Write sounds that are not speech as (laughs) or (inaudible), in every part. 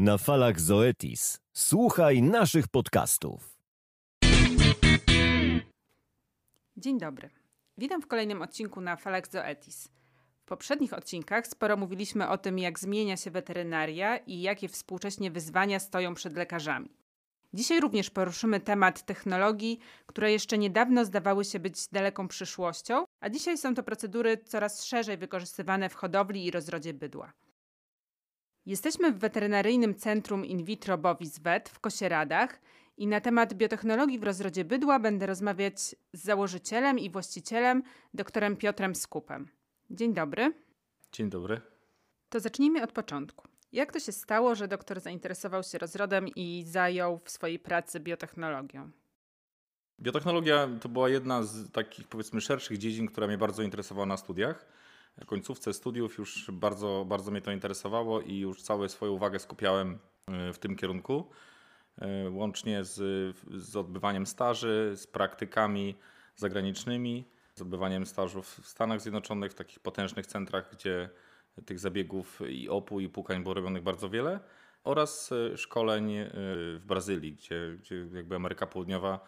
Na falach Zoetis. Słuchaj naszych podcastów. Dzień dobry. Witam w kolejnym odcinku na falach Zoetis. W poprzednich odcinkach sporo mówiliśmy o tym, jak zmienia się weterynaria i jakie współcześnie wyzwania stoją przed lekarzami. Dzisiaj również poruszymy temat technologii, które jeszcze niedawno zdawały się być daleką przyszłością, a dzisiaj są to procedury coraz szerzej wykorzystywane w hodowli i rozrodzie bydła. Jesteśmy w weterynaryjnym centrum in vitro Bovis Vet w Kosieradach i na temat biotechnologii w rozrodzie bydła będę rozmawiać z założycielem i właścicielem, doktorem Piotrem Skupem. Dzień dobry. Dzień dobry. To zacznijmy od początku. Jak to się stało, że doktor zainteresował się rozrodem i zajął w swojej pracy biotechnologią? Biotechnologia to była jedna z takich powiedzmy szerszych dziedzin, która mnie bardzo interesowała na studiach. Końcówce studiów już bardzo, bardzo mnie to interesowało i już całą swoją uwagę skupiałem e, w tym kierunku. E, łącznie z, z odbywaniem staży, z praktykami zagranicznymi, z odbywaniem stażów w Stanach Zjednoczonych, w takich potężnych centrach, gdzie tych zabiegów i opu i pukań było robionych bardzo wiele oraz e, szkoleń w Brazylii, gdzie, gdzie jakby Ameryka Południowa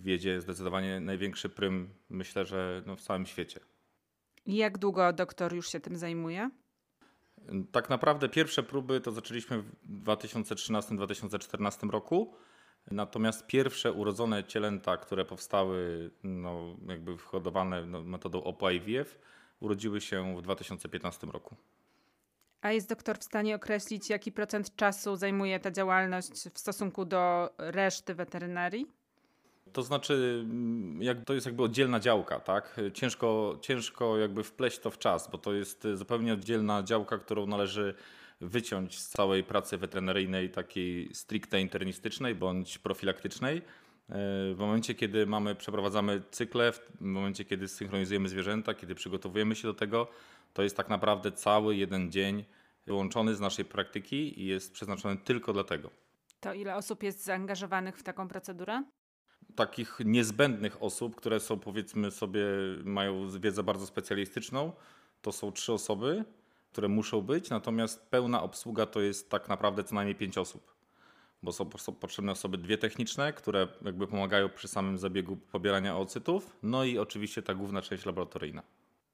wiedzie zdecydowanie największy prym, myślę, że no w całym świecie. Jak długo doktor już się tym zajmuje? Tak naprawdę pierwsze próby to zaczęliśmy w 2013-2014 roku. Natomiast pierwsze urodzone cielęta, które powstały no, jakby whodowane no, metodą OPA IVF, urodziły się w 2015 roku. A jest doktor w stanie określić, jaki procent czasu zajmuje ta działalność w stosunku do reszty weterynarii? To znaczy, mm, jak, to jest jakby oddzielna działka, tak? Ciężko, ciężko jakby wpleść to w czas, bo to jest zupełnie oddzielna działka, którą należy wyciąć z całej pracy weterynaryjnej, takiej stricte internistycznej bądź profilaktycznej. E, w momencie, kiedy mamy, przeprowadzamy cykle, w momencie, kiedy synchronizujemy zwierzęta, kiedy przygotowujemy się do tego, to jest tak naprawdę cały jeden dzień wyłączony z naszej praktyki i jest przeznaczony tylko dla tego. To ile osób jest zaangażowanych w taką procedurę? Takich niezbędnych osób, które są powiedzmy sobie, mają wiedzę bardzo specjalistyczną, to są trzy osoby, które muszą być, natomiast pełna obsługa to jest tak naprawdę co najmniej pięć osób. Bo są, są potrzebne osoby dwie techniczne, które jakby pomagają przy samym zabiegu pobierania ocytów, no i oczywiście ta główna część laboratoryjna.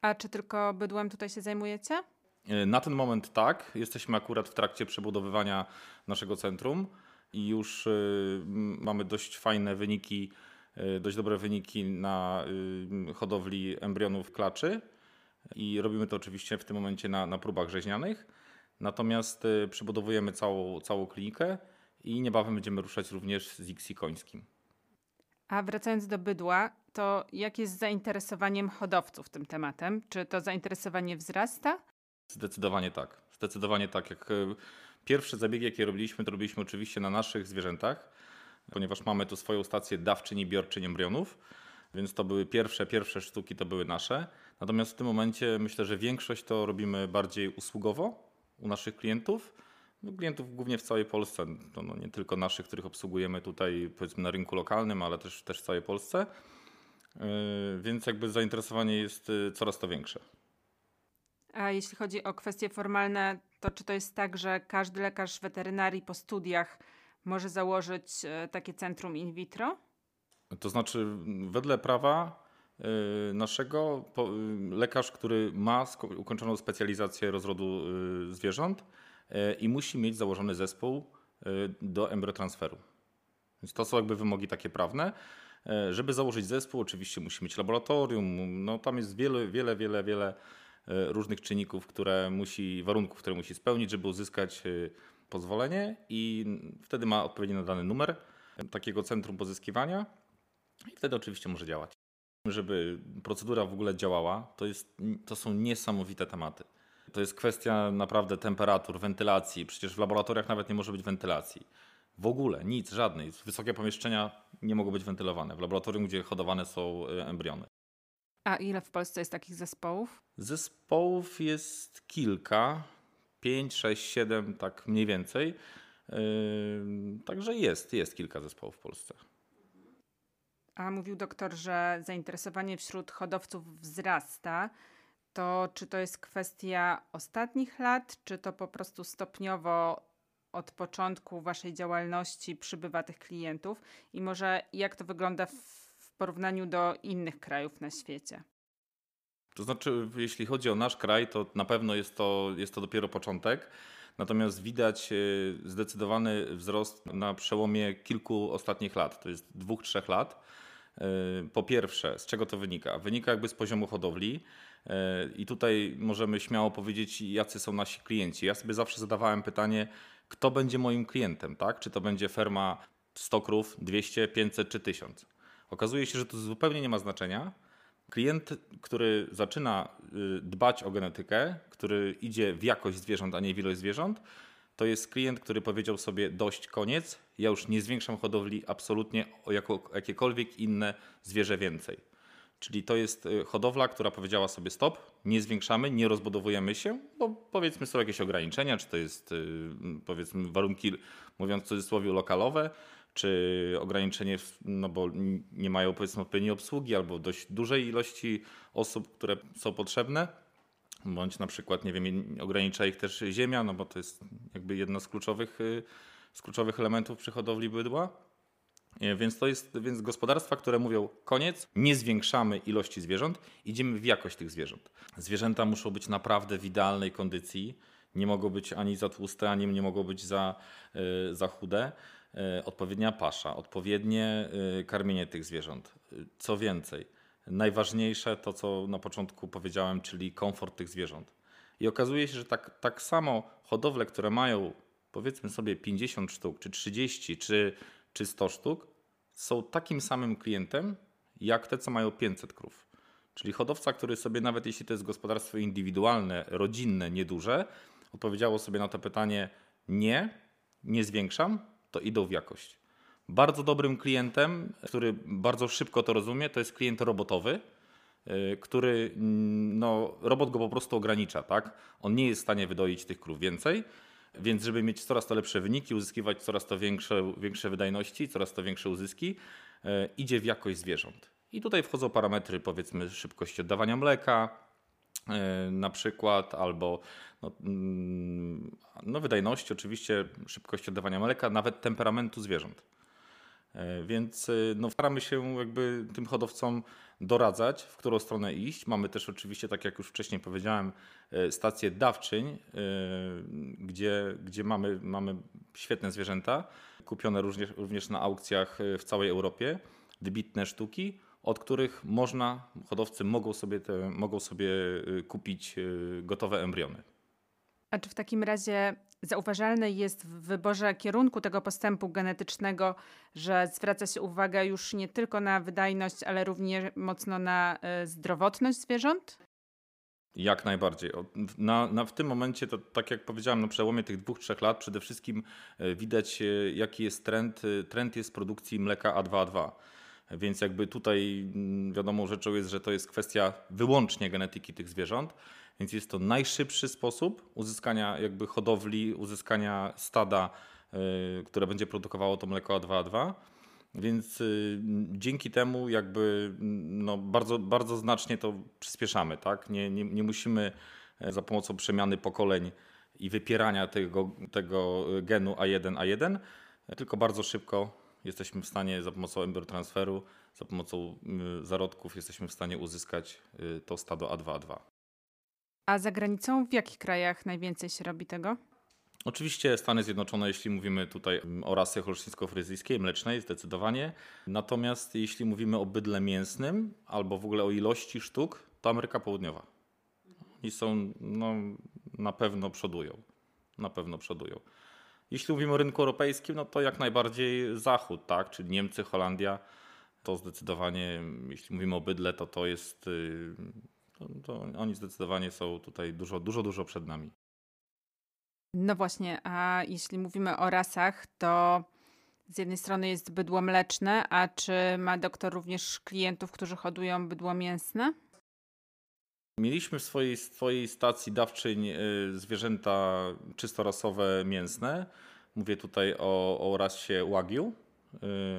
A czy tylko bydłem tutaj się zajmujecie? E, na ten moment tak. Jesteśmy akurat w trakcie przebudowywania naszego centrum i już y, mamy dość fajne wyniki, y, dość dobre wyniki na y, hodowli embrionów klaczy i robimy to oczywiście w tym momencie na, na próbach rzeźnianych. Natomiast przebudowujemy całą, całą klinikę i niebawem będziemy ruszać również z XI końskim. A wracając do bydła, to jak jest z zainteresowaniem hodowców tym tematem? Czy to zainteresowanie wzrasta? Zdecydowanie tak. Zdecydowanie tak. Jak pierwsze zabiegi, jakie robiliśmy, to robiliśmy oczywiście na naszych zwierzętach, ponieważ mamy tu swoją stację dawczyń i biorczyń embrionów, więc to były pierwsze, pierwsze sztuki, to były nasze. Natomiast w tym momencie myślę, że większość to robimy bardziej usługowo u naszych klientów. No, klientów głównie w całej Polsce, to no, nie tylko naszych, których obsługujemy tutaj powiedzmy na rynku lokalnym, ale też, też w całej Polsce. Yy, więc jakby zainteresowanie jest yy, coraz to większe. A jeśli chodzi o kwestie formalne, to czy to jest tak, że każdy lekarz weterynarii po studiach może założyć e, takie centrum in vitro? To znaczy, wedle prawa e, naszego, lekarz, który ma ukończoną specjalizację rozrodu e, zwierząt i musi mieć założony zespół do embryotransferu. Więc to są jakby wymogi takie prawne. Żeby założyć zespół, oczywiście musi mieć laboratorium. No, tam jest wiele, wiele, wiele, wiele E, różnych czynników, które musi, warunków, które musi spełnić, żeby uzyskać e, pozwolenie i wtedy ma odpowiednio nadany numer takiego centrum pozyskiwania i wtedy oczywiście może działać. Żeby procedura w ogóle działała, to, jest, to są niesamowite tematy. To jest kwestia naprawdę temperatur, wentylacji. Przecież w laboratoriach nawet nie może być wentylacji. W ogóle nic, żadnej. Wysokie pomieszczenia nie mogą być wentylowane. W laboratorium, gdzie hodowane są e, embriony. A ile w Polsce jest takich zespołów? Zespołów jest kilka, pięć, sześć, siedem, tak mniej więcej. Yy, także jest, jest kilka zespołów w Polsce. A mówił doktor, że zainteresowanie wśród hodowców wzrasta. To czy to jest kwestia ostatnich lat, czy to po prostu stopniowo od początku waszej działalności przybywa tych klientów i może jak to wygląda w porównaniu do innych krajów na świecie? To znaczy, jeśli chodzi o nasz kraj, to na pewno jest to, jest to dopiero początek. Natomiast widać e, zdecydowany wzrost na przełomie kilku ostatnich lat, to jest dwóch, trzech lat. E, po pierwsze, z czego to wynika? Wynika jakby z poziomu hodowli. E, I tutaj możemy śmiało powiedzieć, jacy są nasi klienci. Ja sobie zawsze zadawałem pytanie, kto będzie moim klientem, tak? Czy to będzie ferma 100 krów, 200, 500 czy 1000? Okazuje się, że to zupełnie nie ma znaczenia. Klient, który zaczyna y, dbać o genetykę, który idzie w jakość zwierząt, a nie w ilość zwierząt, to jest klient, który powiedział sobie dość, koniec, ja już nie zwiększam hodowli absolutnie o jako, jakiekolwiek inne zwierzę więcej. Czyli to jest y, hodowla, która powiedziała sobie stop, nie zwiększamy, nie rozbudowujemy się, bo powiedzmy są jakieś ograniczenia, czy to jest y, powiedzmy warunki, mówiąc w cudzysłowie, lokalowe, czy ograniczenie, no bo nie mają powiedzmy odpowiedniej obsługi albo dość dużej ilości osób, które są potrzebne, bądź na przykład, nie wiem, ogranicza ich też ziemia, no bo to jest jakby jedno z kluczowych, y, z kluczowych elementów przy hodowli bydła. E, więc to jest więc gospodarstwa, które mówią koniec, nie zwiększamy ilości zwierząt, idziemy w jakość tych zwierząt. Zwierzęta muszą być naprawdę w idealnej kondycji, nie mogą być ani za tłuste, ani nie mogą być za, e, za chude. E, odpowiednia pasza, odpowiednie karmienie tych zwierząt. Co więcej, najważniejsze to, co na początku powiedziałem, czyli komfort tych zwierząt. I okazuje się, że tak, tak samo hodowle, które mają powiedzmy sobie 50 sztuk, czy 30, czy czy 100 sztuk są takim samym klientem, jak te, co mają 500 krów. Czyli hodowca, który sobie, nawet jeśli to jest gospodarstwo indywidualne, rodzinne, nieduże, odpowiedziało sobie na to pytanie: nie, nie zwiększam, to idą w jakość. Bardzo dobrym klientem, który bardzo szybko to rozumie, to jest klient robotowy, y, który mm, no, robot go po prostu ogranicza, tak? On nie jest w stanie wydoić tych krów więcej, więc żeby mieć coraz to lepsze wyniki, uzyskiwać coraz to większe, większe wydajności, coraz to większe uzyski, e, idzie w jakość zwierząt. I tutaj wchodzą parametry powiedzmy szybkości oddawania mleka, na przykład, albo no, mm, no, wydajności, oczywiście szybkości oddawania mleka, nawet temperamentu zwierząt. E, więc no, staramy się jakby tym hodowcom doradzać, w którą stronę iść. Mamy też oczywiście, tak jak już wcześniej powiedziałem, e, stację dawczyń, e, gdzie, gdzie mamy, mamy świetne zwierzęta, kupione również, również na aukcjach e, w całej Europie, wybitne sztuki, od których można, hodowcy mogą sobie, te, mogą sobie kupić gotowe embriony. A czy w takim razie zauważalne jest w wyborze kierunku tego postępu genetycznego, że zwraca się uwagę już nie tylko na wydajność, ale również mocno na y, zdrowotność zwierząt? Jak najbardziej. Na, na, w tym momencie, to tak jak powiedziałem, na przełomie tych dwóch, trzech lat przede wszystkim widać, jaki jest trend. Trend jest produkcji mleka A2A2. Więc jakby tutaj mm, wiadomą rzeczą jest, że to jest kwestia wyłącznie genetyki tych zwierząt. Więc jest to najszybszy sposób uzyskania jakby hodowli, uzyskania stada, y, które będzie produkowało to mleko A2A2. Więc y, dzięki temu jakby no, bardzo, bardzo znacznie to przyspieszamy. Tak? Nie, nie, nie musimy e, za pomocą przemiany pokoleń i wypierania tego, tego genu A1, A1, tylko bardzo szybko jesteśmy w stanie za pomocą embryotransferu, za pomocą y, zarodków jesteśmy w stanie uzyskać to stado A2A2. A za granicą w jakich krajach najwięcej się robi tego? Oczywiście Stany Zjednoczone, jeśli mówimy tutaj o rasie holsztyńsko-fryzyjskiej, mlecznej, zdecydowanie. Natomiast jeśli mówimy o bydle mięsnym albo w ogóle o ilości sztuk, to Ameryka Południowa. I są, no, na pewno przodują. Na pewno przodują. Jeśli mówimy o rynku europejskim, no to jak najbardziej Zachód, tak? Czyli Niemcy, Holandia. To zdecydowanie, jeśli mówimy o bydle, to to jest y, to, to oni zdecydowanie są tutaj dużo, dużo, dużo przed nami. No właśnie, a jeśli mówimy o rasach, to z jednej strony jest bydło mleczne, a czy ma doktor również klientów, którzy hodują bydło mięsne? Mieliśmy w swojej, swojej stacji dawczyń y, zwierzęta czysto rasowe mięsne. Mówię tutaj o, o rasie Wagyu.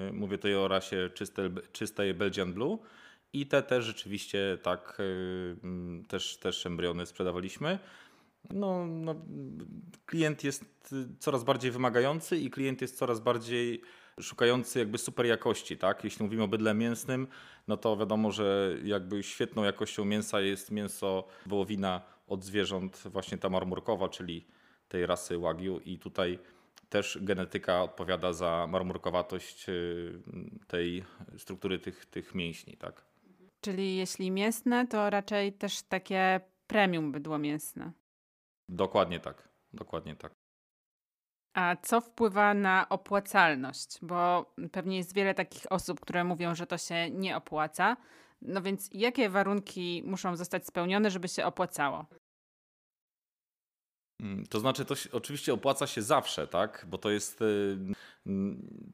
Y, mówię tutaj o rasie czystej, czystej Belgian Blue. I te też rzeczywiście tak, y, mm, też, też embriony sprzedawaliśmy. No, no, klient jest coraz bardziej wymagający i klient jest coraz bardziej szukający jakby super jakości, tak? Jeśli mówimy o bydle mięsnym, no to wiadomo, że jakby świetną jakością mięsa jest mięso wołowina od zwierząt właśnie ta marmurkowa, czyli tej rasy Wagyu i tutaj też genetyka odpowiada za marmurkowatość y, tej struktury tych, tych mięśni, tak? Czyli jeśli mięsne, to raczej też takie premium bydło mięsne. Dokładnie tak, dokładnie tak. A co wpływa na opłacalność? Bo pewnie jest wiele takich osób, które mówią, że to się nie opłaca. No więc jakie warunki muszą zostać spełnione, żeby się opłacało? Mm, to znaczy, to się, oczywiście opłaca się zawsze, tak? Bo to jest. Y,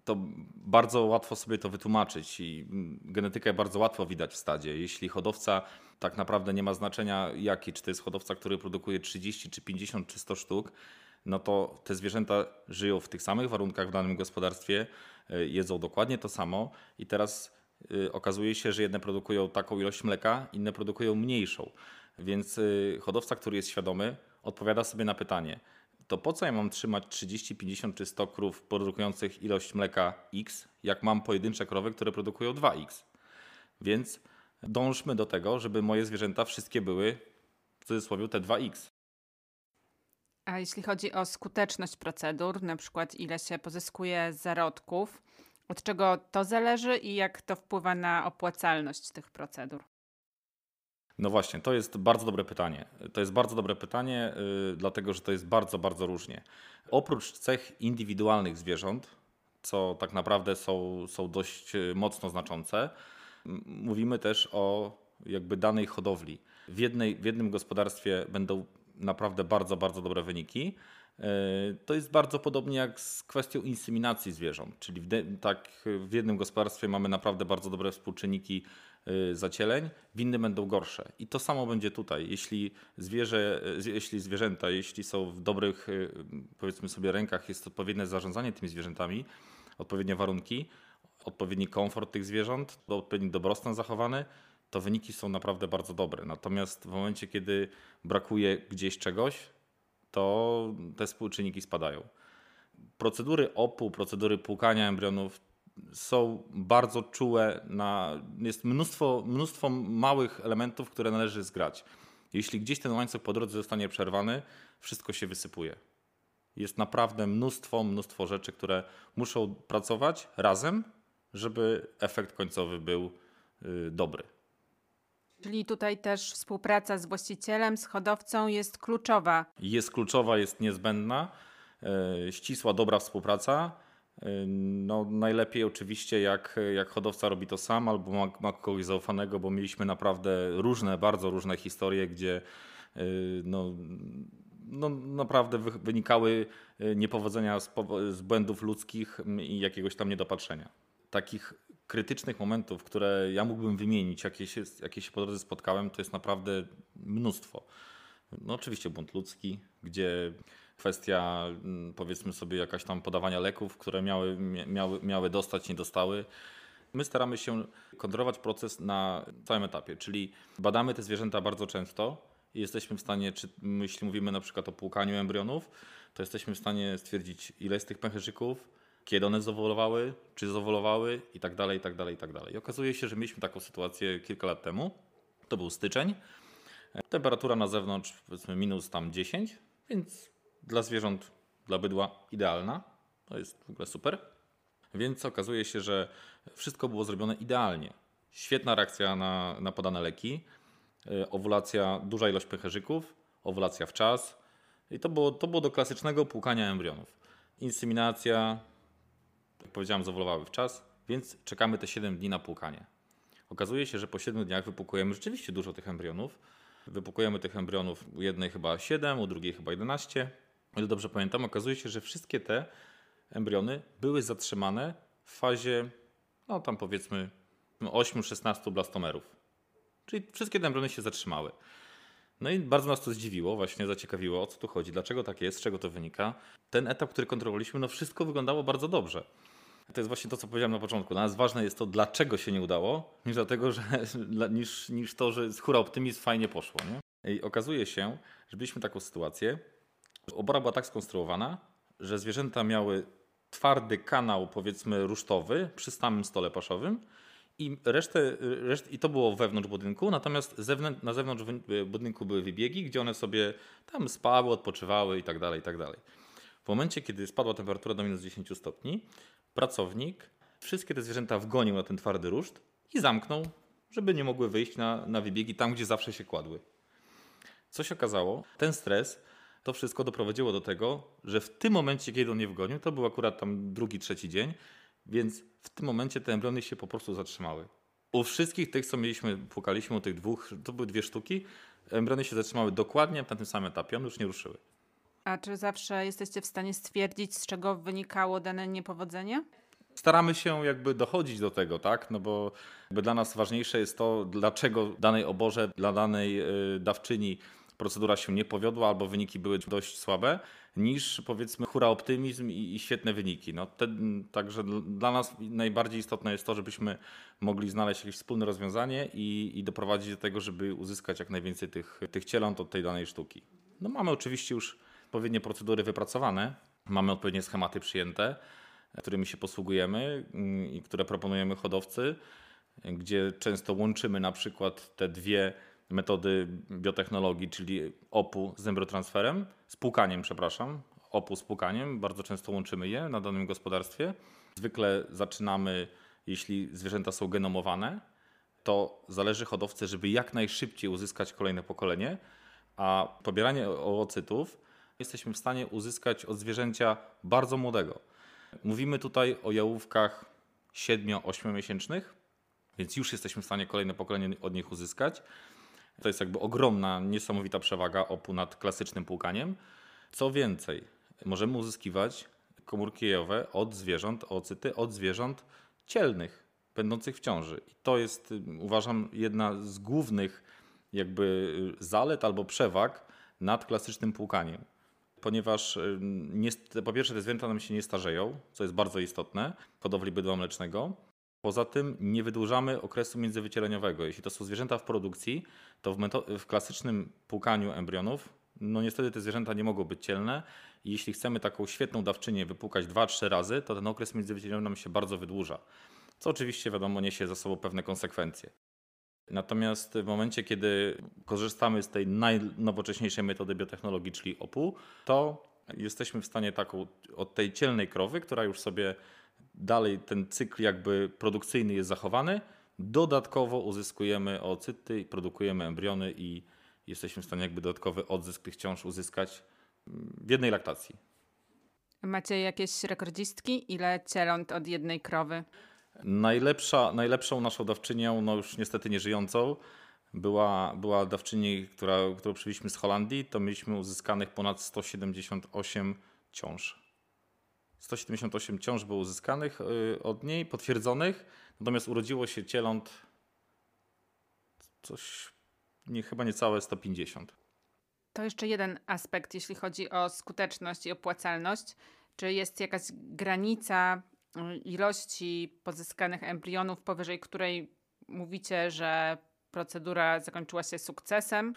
to bardzo łatwo sobie to wytłumaczyć i mm, genetykę bardzo łatwo widać w stadzie. Jeśli hodowca tak naprawdę nie ma znaczenia jaki, czy to jest hodowca, który produkuje 30, czy 50, czy 100 sztuk, no to te zwierzęta żyją w tych samych warunkach w danym gospodarstwie, y, jedzą dokładnie to samo i teraz y, okazuje się, że jedne produkują taką ilość mleka, inne produkują mniejszą. Więc hodowca, który jest świadomy, odpowiada sobie na pytanie, to po co ja mam trzymać 30, 50 czy 100 krów produkujących ilość mleka X, jak mam pojedyncze krowy, które produkują 2X? Więc dążmy do tego, żeby moje zwierzęta wszystkie były w cudzysłowie te 2X. A jeśli chodzi o skuteczność procedur, na przykład ile się pozyskuje zarodków, od czego to zależy i jak to wpływa na opłacalność tych procedur? No właśnie, to jest bardzo dobre pytanie. To jest bardzo dobre pytanie, yy, dlatego że to jest bardzo, bardzo różnie. Oprócz cech indywidualnych zwierząt, co tak naprawdę są, są dość y, mocno znaczące, mówimy też o jakby danej hodowli. W, jednej, w jednym gospodarstwie będą naprawdę bardzo, bardzo dobre wyniki. Y, to jest bardzo podobnie jak z kwestią inseminacji zwierząt, czyli w, tak w jednym gospodarstwie mamy naprawdę bardzo dobre współczynniki Y, zacieleń, w innym będą gorsze. I to samo będzie tutaj. Jeśli, zwierzę, jeśli zwierzęta, jeśli są w dobrych, y, powiedzmy sobie, rękach, jest odpowiednie zarządzanie tymi zwierzętami, odpowiednie warunki, odpowiedni komfort tych zwierząt, odpowiedni dobrostan zachowany, to wyniki są naprawdę bardzo dobre. Natomiast w momencie, kiedy brakuje gdzieś czegoś, to te współczynniki spadają. Procedury OPU, procedury płukania embrionów są bardzo czułe na. Jest mnóstwo, mnóstwo małych elementów, które należy zgrać. Jeśli gdzieś ten łańcuch po drodze zostanie przerwany, wszystko się wysypuje. Jest naprawdę mnóstwo, mnóstwo rzeczy, które muszą pracować razem, żeby efekt końcowy był y, dobry. Czyli tutaj też współpraca z właścicielem, z hodowcą jest kluczowa. Jest kluczowa, jest niezbędna. Y, ścisła, dobra współpraca no, najlepiej oczywiście, jak, jak hodowca robi to sam albo ma, ma kogoś zaufanego, bo mieliśmy naprawdę różne, bardzo różne historie, gdzie y, no, no, naprawdę wynikały niepowodzenia z, z błędów ludzkich i jakiegoś tam niedopatrzenia. Takich krytycznych momentów, które ja mógłbym wymienić, jakie się, jakie się po drodze spotkałem, to jest naprawdę mnóstwo. No oczywiście błąd ludzki, gdzie kwestia mm, powiedzmy sobie jakaś tam podawania leków, które miały, miały, miały dostać, nie dostały. My staramy się kontrolować proces na całym etapie, czyli badamy te zwierzęta bardzo często i jesteśmy w stanie, czy jeśli mówimy na przykład o płukaniu embrionów, to jesteśmy w stanie stwierdzić ile jest tych pęcherzyków, kiedy one zawolowały, czy zawolowały i tak dalej, i tak dalej, i tak dalej. I okazuje się, że mieliśmy taką sytuację kilka lat temu. To był styczeń. Temperatura na zewnątrz powiedzmy minus tam 10, więc dla zwierząt, dla bydła idealna. To jest w ogóle super. Więc okazuje się, że wszystko było zrobione idealnie. Świetna reakcja na, na podane leki, e, owulacja, duża ilość pęcherzyków, owulacja w czas. I to było, to było do klasycznego płukania embrionów. Inseminacja, jak powiedziałem, zawolowały w czas, więc czekamy te 7 dni na płukanie. Okazuje się, że po 7 dniach wypłukujemy rzeczywiście dużo tych embrionów. Wypłukujemy tych embrionów u jednej chyba 7, u drugiej chyba 11 o ile dobrze pamiętam, okazuje się, że wszystkie te embriony były zatrzymane w fazie, no tam powiedzmy 8-16 blastomerów. Czyli wszystkie te embriony się zatrzymały. No i bardzo nas to zdziwiło, właśnie zaciekawiło, o co tu chodzi, dlaczego tak jest, z czego to wynika. Ten etap, który kontrolowaliśmy, no wszystko wyglądało bardzo dobrze. To jest właśnie to, co powiedziałem na początku. Dla nas ważne jest to, dlaczego się nie udało, niż dlatego, że (laughs) niż, niż to, że z hura optymizm fajnie poszło. Nie? I okazuje się, że mieliśmy taką sytuację, że obora była tak skonstruowana, że zwierzęta miały twardy kanał, powiedzmy, rusztowy przy samym stole paszowym i resztę, reszt, i to było wewnątrz budynku, natomiast na zewnątrz budynku były wybiegi, gdzie one sobie tam spały, odpoczywały i tak dalej, i tak dalej. W momencie, kiedy spadła temperatura do minus 10 stopni, pracownik wszystkie te zwierzęta wgonił na ten twardy ruszt i zamknął, żeby nie mogły wyjść na, na wybiegi tam, gdzie zawsze się kładły. Co się okazało? Ten stres, to wszystko doprowadziło do tego, że w tym momencie, kiedy on je wgonił, to był akurat tam drugi, trzeci dzień, więc w tym momencie te embriony się po prostu zatrzymały. U wszystkich tych, co mieliśmy, pukaliśmy u tych dwóch, to były dwie sztuki, embriony się zatrzymały dokładnie na tym samym etapie, one już nie ruszyły. A czy zawsze jesteście w stanie stwierdzić, z czego wynikało dane niepowodzenie? Staramy się jakby dochodzić do tego, tak? No bo dla nas ważniejsze jest to, dlaczego danej oborze, dla danej y, dawczyni procedura się nie powiodła albo wyniki były dość słabe, niż powiedzmy hura optymizm i, i świetne wyniki. No te, także dla nas najbardziej istotne jest to, żebyśmy mogli znaleźć jakieś wspólne rozwiązanie i, i doprowadzić do tego, żeby uzyskać jak najwięcej tych, tych cieląt od tej danej sztuki. No mamy oczywiście już odpowiednie procedury wypracowane, mamy odpowiednie schematy przyjęte, którymi się posługujemy mm, i które proponujemy hodowcy, gdzie często łączymy na przykład te dwie metody biotechnologii, czyli OPU z embryotransferem, z płukaniem, przepraszam, OPU z płukaniem. Bardzo często łączymy je na danym gospodarstwie. Zwykle zaczynamy, jeśli zwierzęta są genomowane, to zależy hodowcy, żeby jak najszybciej uzyskać kolejne pokolenie, a pobieranie oocytów jesteśmy w stanie uzyskać od zwierzęcia bardzo młodego. Mówimy tutaj o jałówkach 7-8 miesięcznych, więc już jesteśmy w stanie kolejne pokolenie od nich uzyskać. To jest jakby ogromna, niesamowita przewaga OPU nad klasycznym płukaniem. Co więcej, możemy uzyskiwać komórki jajowe od zwierząt, ocyty od zwierząt cielnych, będących w ciąży. I to jest, uważam, jedna z głównych jakby zalet albo przewag nad klasycznym płukaniem ponieważ nie, po pierwsze te zwierzęta nam się nie starzeją, co jest bardzo istotne w hodowli bydła mlecznego. Poza tym nie wydłużamy okresu międzywycieleniowego. Jeśli to są zwierzęta w produkcji, to w, w klasycznym płukaniu embrionów, no niestety te zwierzęta nie mogą być cielne i jeśli chcemy taką świetną dawczynię wypłukać 2-3 razy, to ten okres międzywycieleniowy nam się bardzo wydłuża. Co oczywiście wiadomo niesie za sobą pewne konsekwencje. Natomiast w momencie, kiedy korzystamy z tej najnowocześniejszej metody biotechnologii, czyli OPU, to jesteśmy w stanie taką od tej cielnej krowy, która już sobie dalej ten cykl jakby produkcyjny jest zachowany, dodatkowo uzyskujemy oocyty produkujemy embriony i jesteśmy w stanie jakby dodatkowy odzysk tych ciąż uzyskać w jednej laktacji. Macie jakieś rekordzistki? Ile cieląt od jednej krowy? Najlepsza, najlepszą naszą dawczynią, no już niestety nieżyjącą, była, była dawczyni, która, którą przywieźliśmy z Holandii. To mieliśmy uzyskanych ponad 178 ciąż. 178 ciąż było uzyskanych y, od niej, potwierdzonych, natomiast urodziło się cieląt coś, nie, chyba niecałe 150. To jeszcze jeden aspekt, jeśli chodzi o skuteczność i opłacalność. Czy jest jakaś granica ilości pozyskanych embrionów, powyżej której mówicie, że procedura zakończyła się sukcesem?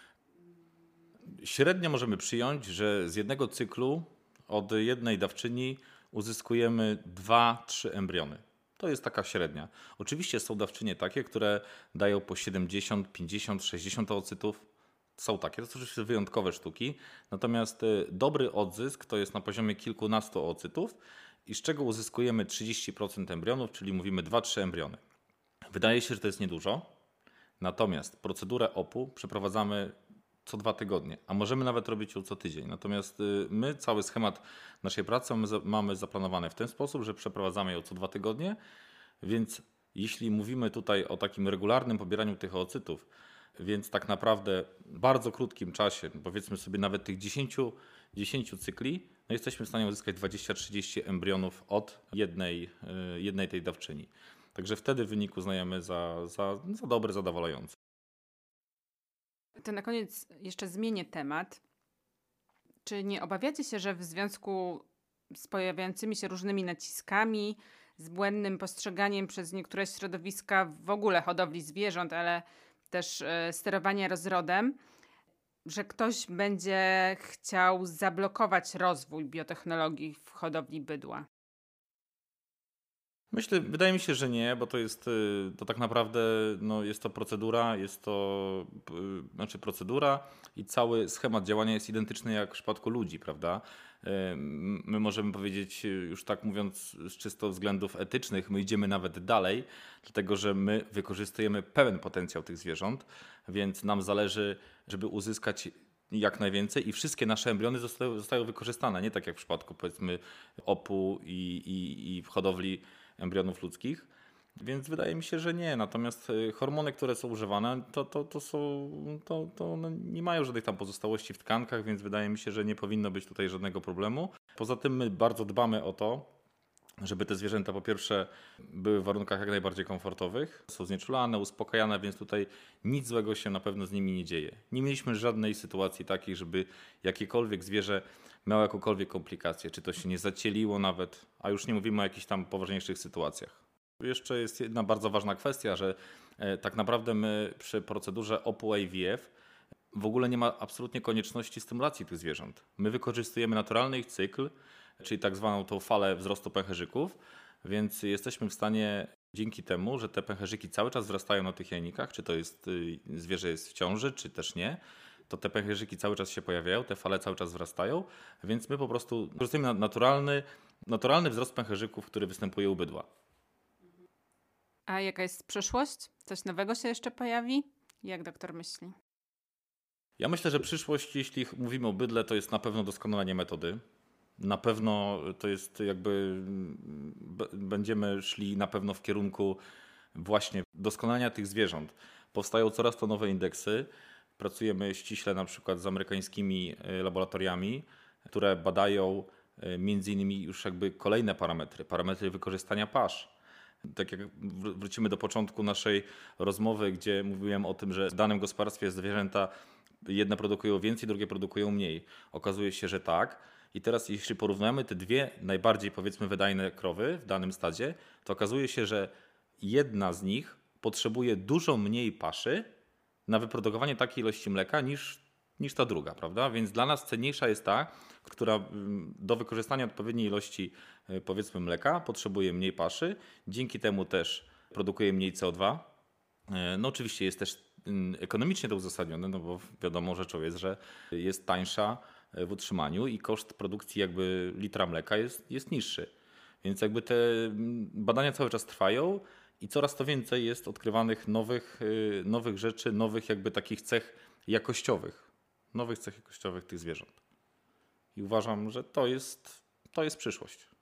Średnio możemy przyjąć, że z jednego cyklu od jednej dawczyni uzyskujemy 2-3 embriony. To jest taka średnia. Oczywiście są dawczynie takie, które dają po 70, 50, 60 oocytów. Są takie, to są oczywiście wyjątkowe sztuki. Natomiast y, dobry odzysk to jest na poziomie kilkunastu oocytów i z czego uzyskujemy 30% embrionów, czyli mówimy 2-3 embriony. Wydaje się, że to jest niedużo, natomiast procedurę OPU przeprowadzamy co dwa tygodnie, a możemy nawet robić ją co tydzień. Natomiast y, my cały schemat naszej pracy mamy zaplanowany w ten sposób, że przeprowadzamy ją co dwa tygodnie, więc jeśli mówimy tutaj o takim regularnym pobieraniu tych oocytów, więc tak naprawdę w bardzo krótkim czasie, powiedzmy sobie nawet tych 10, 10 cykli, no jesteśmy w stanie uzyskać 20-30 embrionów od jednej, y, jednej tej dawczyni. Także wtedy wynik uznajemy za, za, za dobry, zadowalający. To na koniec jeszcze zmienię temat. Czy nie obawiacie się, że w związku z pojawiającymi się różnymi naciskami, z błędnym postrzeganiem przez niektóre środowiska w ogóle hodowli zwierząt, ale też y, sterowania rozrodem, że ktoś będzie chciał zablokować rozwój biotechnologii w hodowli bydła? Myślę, wydaje mi się, że nie, bo to jest y, to tak naprawdę no, jest to procedura, jest to y, znaczy procedura i cały schemat działania jest identyczny jak w przypadku ludzi, prawda? Y, my możemy powiedzieć, już tak mówiąc z czysto względów etycznych, my idziemy nawet dalej, dlatego że my wykorzystujemy pełen potencjał tych zwierząt, więc nam zależy, żeby uzyskać jak najwięcej i wszystkie nasze embriony zostają, zostają wykorzystane, nie tak jak w przypadku powiedzmy opu i, i, i w hodowli embrionów ludzkich. Więc wydaje mi się, że nie. Natomiast y, hormony, które są używane, to, to, to, są, to, to nie mają żadnych tam pozostałości w tkankach, więc wydaje mi się, że nie powinno być tutaj żadnego problemu. Poza tym my bardzo dbamy o to, żeby te zwierzęta po pierwsze były w warunkach jak najbardziej komfortowych, są znieczulane, uspokajane, więc tutaj nic złego się na pewno z nimi nie dzieje. Nie mieliśmy żadnej sytuacji takiej, żeby jakiekolwiek zwierzę miało jakąkolwiek komplikację, czy to się nie zacieliło nawet, a już nie mówimy o jakichś tam poważniejszych sytuacjach. Jeszcze jest jedna bardzo ważna kwestia, że e, tak naprawdę my przy procedurze OPU IVF w ogóle nie ma absolutnie konieczności stymulacji tych zwierząt. My wykorzystujemy naturalny ich cykl, czyli tak zwaną tą falę wzrostu pęcherzyków, więc jesteśmy w stanie dzięki temu, że te pęcherzyki cały czas wzrastają na tych jajnikach, czy to jest y, zwierzę jest w ciąży, czy też nie, to te pęcherzyki cały czas się pojawiają, te fale cały czas wzrastają, więc my po prostu wykorzystujemy naturalny, naturalny wzrost pęcherzyków, który występuje u bydła. A jaka jest przyszłość? Coś nowego się jeszcze pojawi? Jak doktor myśli? Ja myślę, że przyszłość, jeśli mówimy o bydle, to jest na pewno doskonalenie metody. Na pewno to jest jakby, będziemy szli na pewno w kierunku właśnie doskonalenia tych zwierząt. Powstają coraz to nowe indeksy. Pracujemy ściśle na przykład z amerykańskimi e, laboratoriami, które badają e, między innymi już jakby kolejne parametry, parametry wykorzystania pasz. Tak jak wrócimy do początku naszej rozmowy, gdzie mówiłem o tym, że w danym gospodarstwie zwierzęta jedne produkują więcej, drugie produkują mniej. Okazuje się, że tak. I teraz jeśli porównamy te dwie najbardziej powiedzmy wydajne krowy w danym stadzie, to okazuje się, że jedna z nich potrzebuje dużo mniej paszy na wyprodukowanie takiej ilości mleka niż, niż ta druga, prawda? Więc dla nas cenniejsza jest ta, która mm, do wykorzystania odpowiedniej ilości e, powiedzmy mleka potrzebuje mniej paszy, dzięki temu też produkuje mniej CO2. E, no oczywiście jest też mm, ekonomicznie to uzasadnione, no bo wiadomo rzeczą jest, że jest tańsza w utrzymaniu i koszt produkcji jakby litra mleka jest, jest niższy. Więc jakby te mm, badania cały czas trwają i coraz to więcej jest odkrywanych nowych, y, nowych rzeczy, nowych jakby takich cech jakościowych, nowych cech jakościowych tych zwierząt. I uważam, że to jest, to jest przyszłość.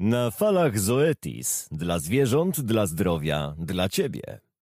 Na falach Zoetis. Dla zwierząt, dla zdrowia, dla ciebie.